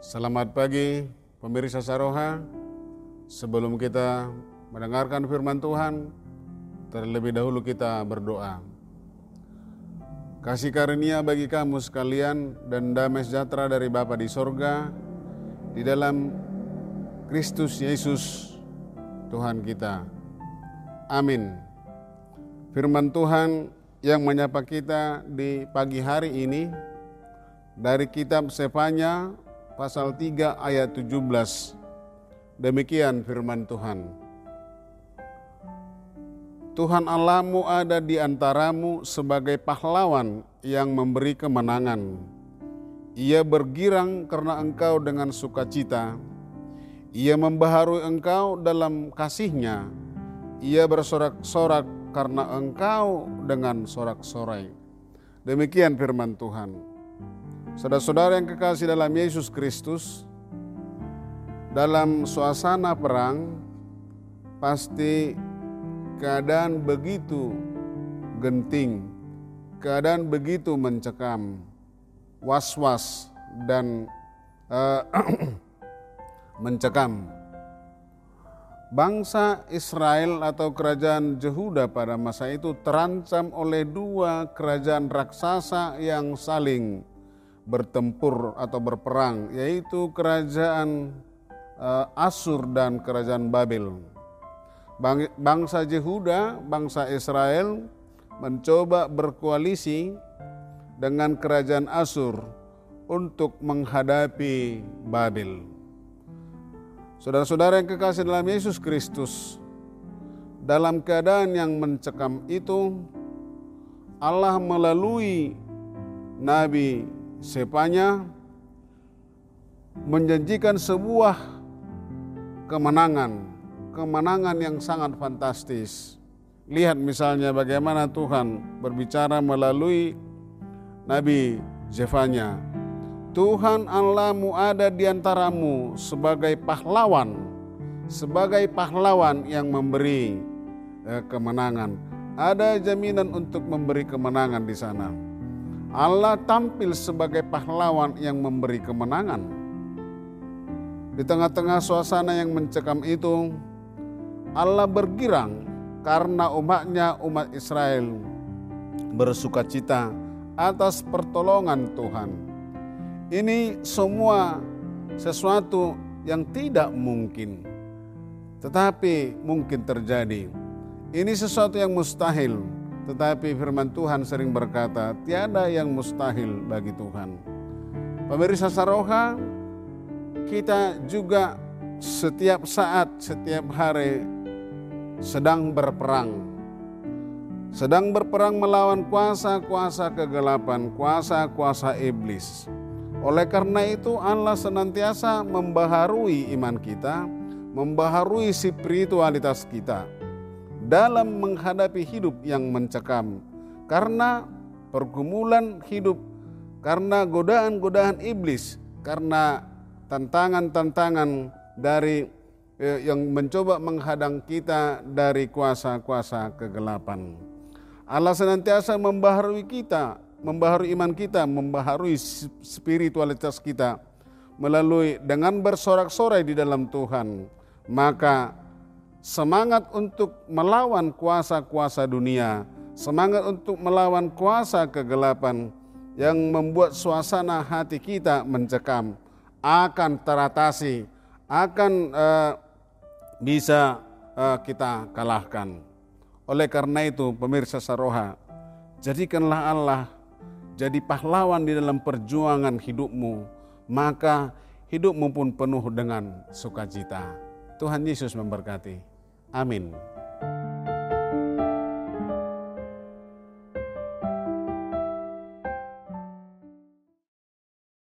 Selamat pagi pemirsa Saroha. Sebelum kita mendengarkan firman Tuhan, terlebih dahulu kita berdoa. Kasih karunia bagi kamu sekalian dan damai sejahtera dari Bapa di sorga, di dalam Kristus Yesus Tuhan kita. Amin. Firman Tuhan yang menyapa kita di pagi hari ini dari kitab Sefanya pasal 3 ayat 17. Demikian firman Tuhan. Tuhan Allahmu ada di antaramu sebagai pahlawan yang memberi kemenangan. Ia bergirang karena engkau dengan sukacita. Ia membaharui engkau dalam kasihnya. Ia bersorak-sorak karena engkau dengan sorak-sorai. Demikian firman Tuhan. Saudara-saudara yang kekasih dalam Yesus Kristus, dalam suasana perang pasti keadaan begitu genting, keadaan begitu mencekam, was-was dan uh, mencekam. Bangsa Israel atau kerajaan Yehuda pada masa itu terancam oleh dua kerajaan raksasa yang saling bertempur atau berperang, yaitu kerajaan uh, Asur dan kerajaan Babel. Bang, bangsa Yehuda, bangsa Israel mencoba berkoalisi dengan kerajaan Asur untuk menghadapi Babel. Saudara-saudara yang kekasih dalam Yesus Kristus, dalam keadaan yang mencekam itu, Allah melalui Nabi Sepanya menjanjikan sebuah kemenangan, kemenangan yang sangat fantastis. Lihat misalnya bagaimana Tuhan berbicara melalui Nabi Zefanya Tuhan Allahmu ada di antaramu sebagai pahlawan, sebagai pahlawan yang memberi eh, kemenangan. Ada jaminan untuk memberi kemenangan di sana. Allah tampil sebagai pahlawan yang memberi kemenangan. Di tengah-tengah suasana yang mencekam itu, Allah bergirang karena umatnya umat Israel bersuka cita atas pertolongan Tuhan ini semua sesuatu yang tidak mungkin, tetapi mungkin terjadi. Ini sesuatu yang mustahil, tetapi firman Tuhan sering berkata, "Tiada yang mustahil bagi Tuhan." Pemirsa Saroha, kita juga setiap saat, setiap hari sedang berperang. Sedang berperang melawan kuasa-kuasa kegelapan, kuasa-kuasa iblis. Oleh karena itu Allah senantiasa membaharui iman kita, membaharui spiritualitas kita dalam menghadapi hidup yang mencekam. Karena pergumulan hidup, karena godaan-godaan iblis, karena tantangan-tantangan dari eh, yang mencoba menghadang kita dari kuasa-kuasa kegelapan. Allah senantiasa membaharui kita membaharui iman kita, membaharui spiritualitas kita melalui dengan bersorak-sorai di dalam Tuhan, maka semangat untuk melawan kuasa-kuasa dunia, semangat untuk melawan kuasa kegelapan yang membuat suasana hati kita mencekam akan teratasi, akan uh, bisa uh, kita kalahkan. Oleh karena itu, pemirsa Saroha, jadikanlah Allah jadi pahlawan di dalam perjuangan hidupmu, maka hidupmu pun penuh dengan sukacita. Tuhan Yesus memberkati. Amin.